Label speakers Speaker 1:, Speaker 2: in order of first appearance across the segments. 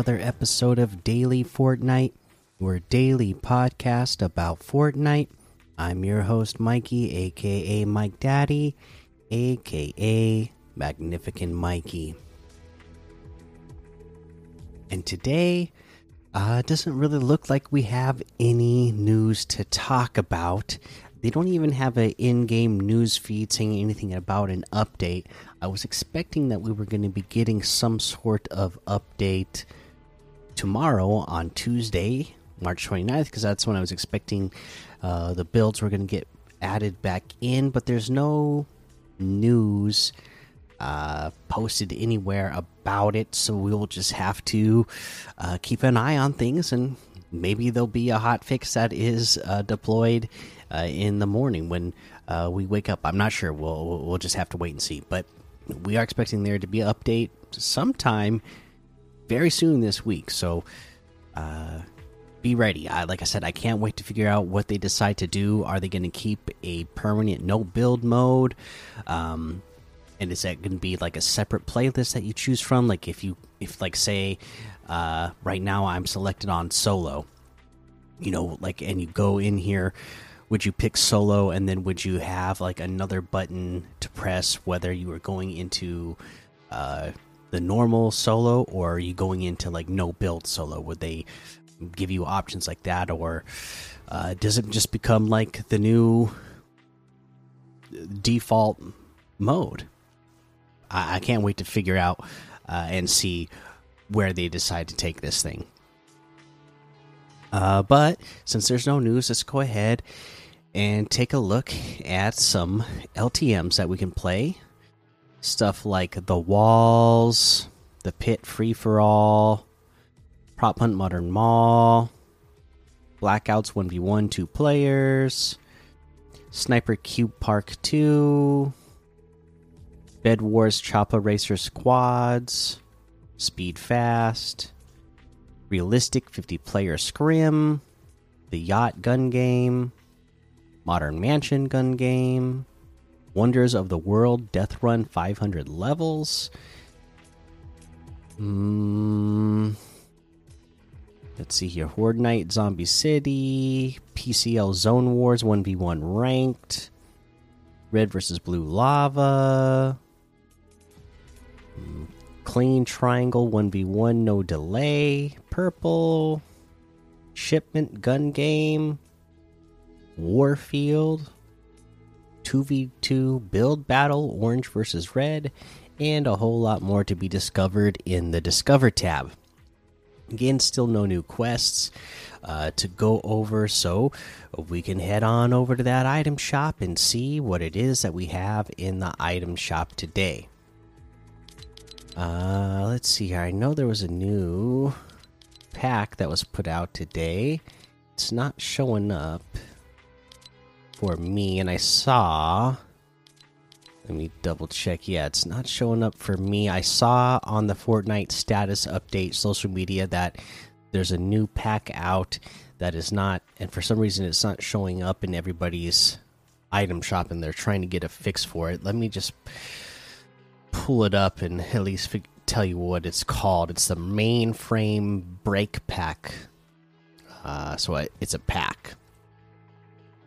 Speaker 1: Another episode of Daily Fortnite, your daily podcast about Fortnite. I'm your host, Mikey, aka Mike Daddy, aka Magnificent Mikey. And today, uh, doesn't really look like we have any news to talk about. They don't even have an in-game news feed saying anything about an update. I was expecting that we were going to be getting some sort of update tomorrow on Tuesday, March 29th, because that's when I was expecting uh, the builds were going to get added back in, but there's no news uh, posted anywhere about it, so we'll just have to uh, keep an eye on things and maybe there'll be a hot fix that is uh, deployed uh, in the morning when uh, we wake up. I'm not sure. We'll we'll just have to wait and see. But we are expecting there to be an update sometime very soon this week. So uh, be ready. I, like I said, I can't wait to figure out what they decide to do. Are they going to keep a permanent no build mode? Um, and is that going to be like a separate playlist that you choose from? Like if you if like say uh, right now I'm selected on solo, you know, like and you go in here would you pick solo and then would you have like another button to press whether you were going into uh, the normal solo or are you going into like no build solo? Would they give you options like that or uh, does it just become like the new default mode? I, I can't wait to figure out uh, and see where they decide to take this thing. Uh, but since there's no news, let's go ahead and take a look at some LTMs that we can play. Stuff like the walls, the pit free for all, prop hunt modern mall, blackouts 1v1 two players, sniper cube park 2, bed wars choppa racer squads, speed fast, realistic 50 player scrim, the yacht gun game Modern Mansion gun game, Wonders of the World Death Run 500 levels. Mm, let's see here. Horde Night Zombie City, PCL Zone Wars 1v1 ranked, Red versus Blue Lava, mm, Clean Triangle 1v1 no delay, Purple, Shipment Gun Game. Warfield, 2v2 build battle, orange versus red, and a whole lot more to be discovered in the Discover tab. Again, still no new quests uh, to go over, so we can head on over to that item shop and see what it is that we have in the item shop today. Uh, let's see here. I know there was a new pack that was put out today. It's not showing up for me, and I saw. Let me double check. Yeah, it's not showing up for me. I saw on the Fortnite status update social media that there's a new pack out that is not, and for some reason it's not showing up in everybody's item shop, and they're trying to get a fix for it. Let me just pull it up and at least tell you what it's called. It's the mainframe break pack. Uh, so it's a pack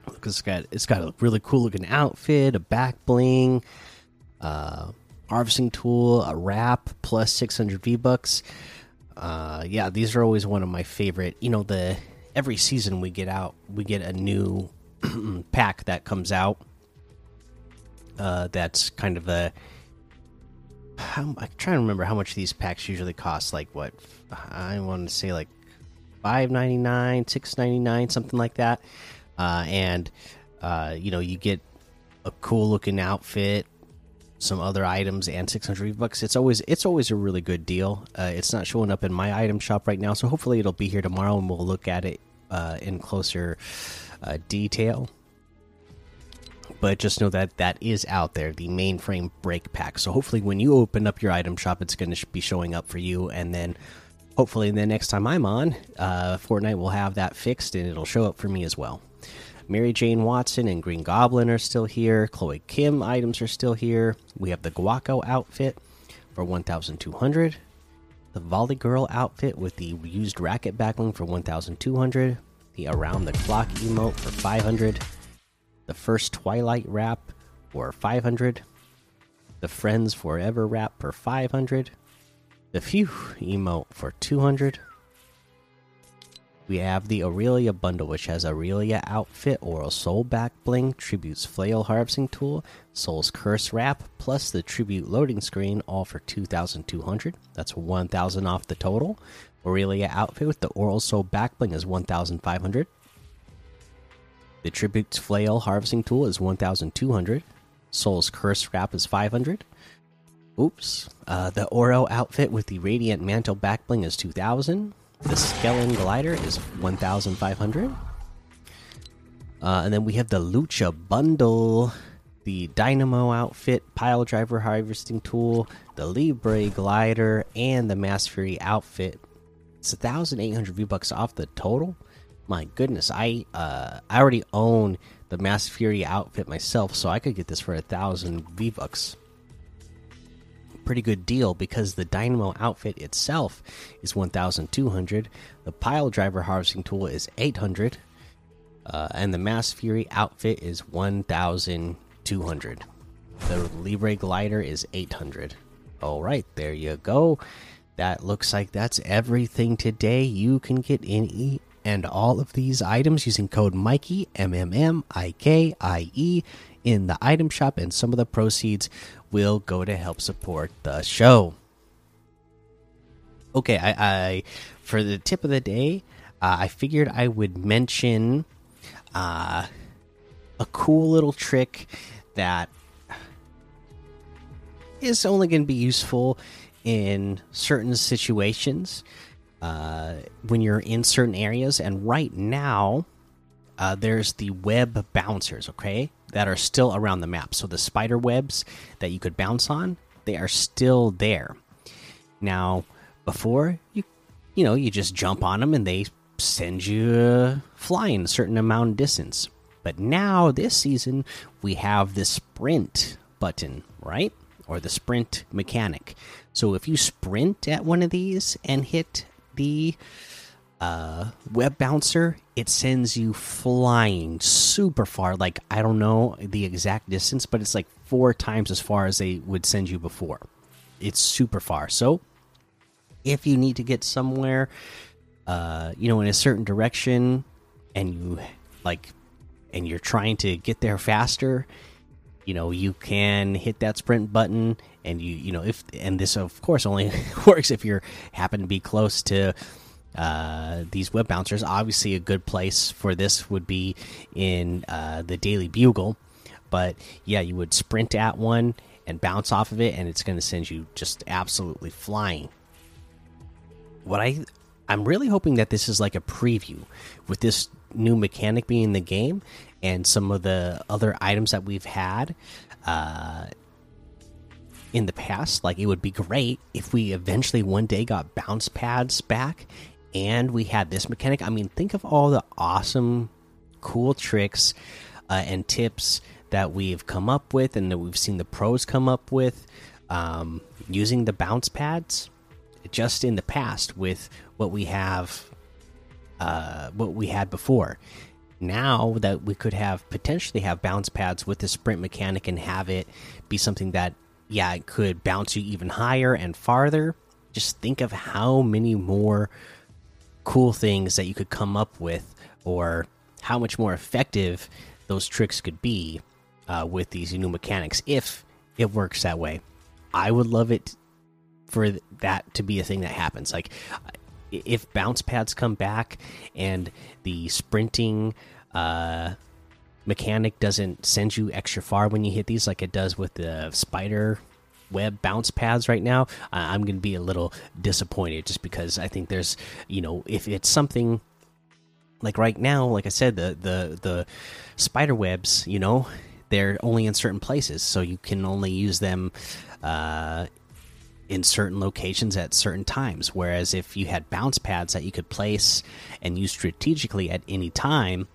Speaker 1: because it's got it's got a really cool looking outfit, a back bling, uh, harvesting tool, a wrap plus 600 V bucks. Uh, yeah, these are always one of my favorite. You know, the every season we get out, we get a new pack that comes out. Uh, that's kind of a. I'm trying to remember how much these packs usually cost. Like what? I want to say like five ninety nine, six ninety nine, something like that uh, and uh, you know you get a cool looking outfit some other items and 600 bucks. It's always it's always a really good deal. Uh, it's not showing up in my item shop right now so hopefully it'll be here tomorrow and we'll look at it uh, in closer uh, detail. But just know that that is out there the mainframe break pack. So hopefully when you open up your item shop it's going to be showing up for you. And then hopefully the next time i'm on uh, fortnite will have that fixed and it'll show up for me as well Mary Jane Watson and Green Goblin are still here. Chloe Kim items are still here. We have the Guaco outfit for 1,200. the Volley Girl outfit with the used racket backbling for 1200, the Around the Clock emote for 500, the first Twilight wrap for 500, the Friends Forever wrap for 500, the Phew emote for 200. We have the Aurelia bundle, which has Aurelia outfit, Oral Soul back bling, Tribute's flail harvesting tool, Soul's curse wrap, plus the Tribute loading screen, all for 2,200. That's 1,000 off the total. Aurelia outfit with the Oral Soul back bling is 1,500. The Tribute's flail harvesting tool is 1,200. Soul's curse wrap is 500. Oops. Uh, the Oro outfit with the Radiant Mantle back bling is 2,000. The Skellen glider is 1,500. Uh, and then we have the Lucha bundle, the Dynamo outfit, Pile Driver harvesting tool, the Libre glider, and the Masked Fury outfit. It's 1,800 V bucks off the total. My goodness, I uh, I already own the Masked Fury outfit myself, so I could get this for a thousand V bucks pretty good deal because the Dynamo outfit itself is 1,200. The Pile Driver harvesting tool is 800, uh, and the Masked Fury outfit is 1,200. The Libre glider is 800. All right, there you go. That looks like that's everything today. You can get any and all of these items using code Mikey M M M I K I E in the item shop, and some of the proceeds will go to help support the show. Okay, I, I for the tip of the day, uh, I figured I would mention uh, a cool little trick that is only going to be useful in certain situations uh, when you're in certain areas. And right now, uh, there's the web bouncers, okay, that are still around the map. So the spider webs that you could bounce on, they are still there. Now, before you, you know, you just jump on them and they send you uh, flying a certain amount of distance. But now this season we have the sprint button, right? Or the sprint mechanic. So if you sprint at one of these and hit the uh, web bouncer, it sends you flying super far. Like, I don't know the exact distance, but it's like four times as far as they would send you before. It's super far. So, if you need to get somewhere, uh, you know, in a certain direction, and you like, and you're trying to get there faster, you know, you can hit that sprint button, and you, you know, if, and this of course only works if you're happen to be close to uh, these web bouncers. Obviously, a good place for this would be in uh, the Daily Bugle, but yeah, you would sprint at one and bounce off of it, and it's going to send you just absolutely flying. What I I'm really hoping that this is like a preview with this new mechanic being in the game and some of the other items that we've had uh, in the past. Like, it would be great if we eventually one day got bounce pads back and we had this mechanic. I mean, think of all the awesome, cool tricks uh, and tips that we've come up with and that we've seen the pros come up with um, using the bounce pads just in the past with what we have, uh, what we had before. Now that we could have potentially have bounce pads with the sprint mechanic and have it be something that, yeah, it could bounce you even higher and farther. Just think of how many more cool things that you could come up with or how much more effective those tricks could be uh, with these new mechanics if it works that way. I would love it for that to be a thing that happens. Like if bounce pads come back and the sprinting uh, mechanic doesn't send you extra far when you hit these, like it does with the spider web bounce pads right now, I'm going to be a little disappointed just because I think there's, you know, if it's something like right now, like I said, the the the spider webs, you know, they're only in certain places, so you can only use them uh, in certain locations at certain times. Whereas if you had bounce pads that you could place and use strategically at any time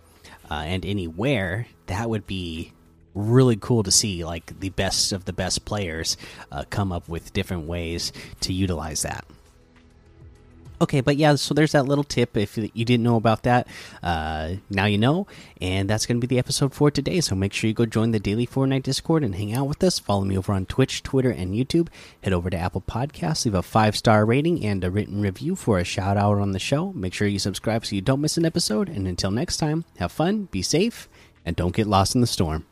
Speaker 1: uh, and anywhere, that would be really cool to see like the best of the best players uh, come up with different ways to utilize that. Okay, but yeah, so there's that little tip. If you didn't know about that, uh, now you know. And that's going to be the episode for today. So make sure you go join the Daily Fortnite Discord and hang out with us. Follow me over on Twitch, Twitter, and YouTube. Head over to Apple Podcasts, leave a five star rating and a written review for a shout out on the show. Make sure you subscribe so you don't miss an episode. And until next time, have fun, be safe, and don't get lost in the storm.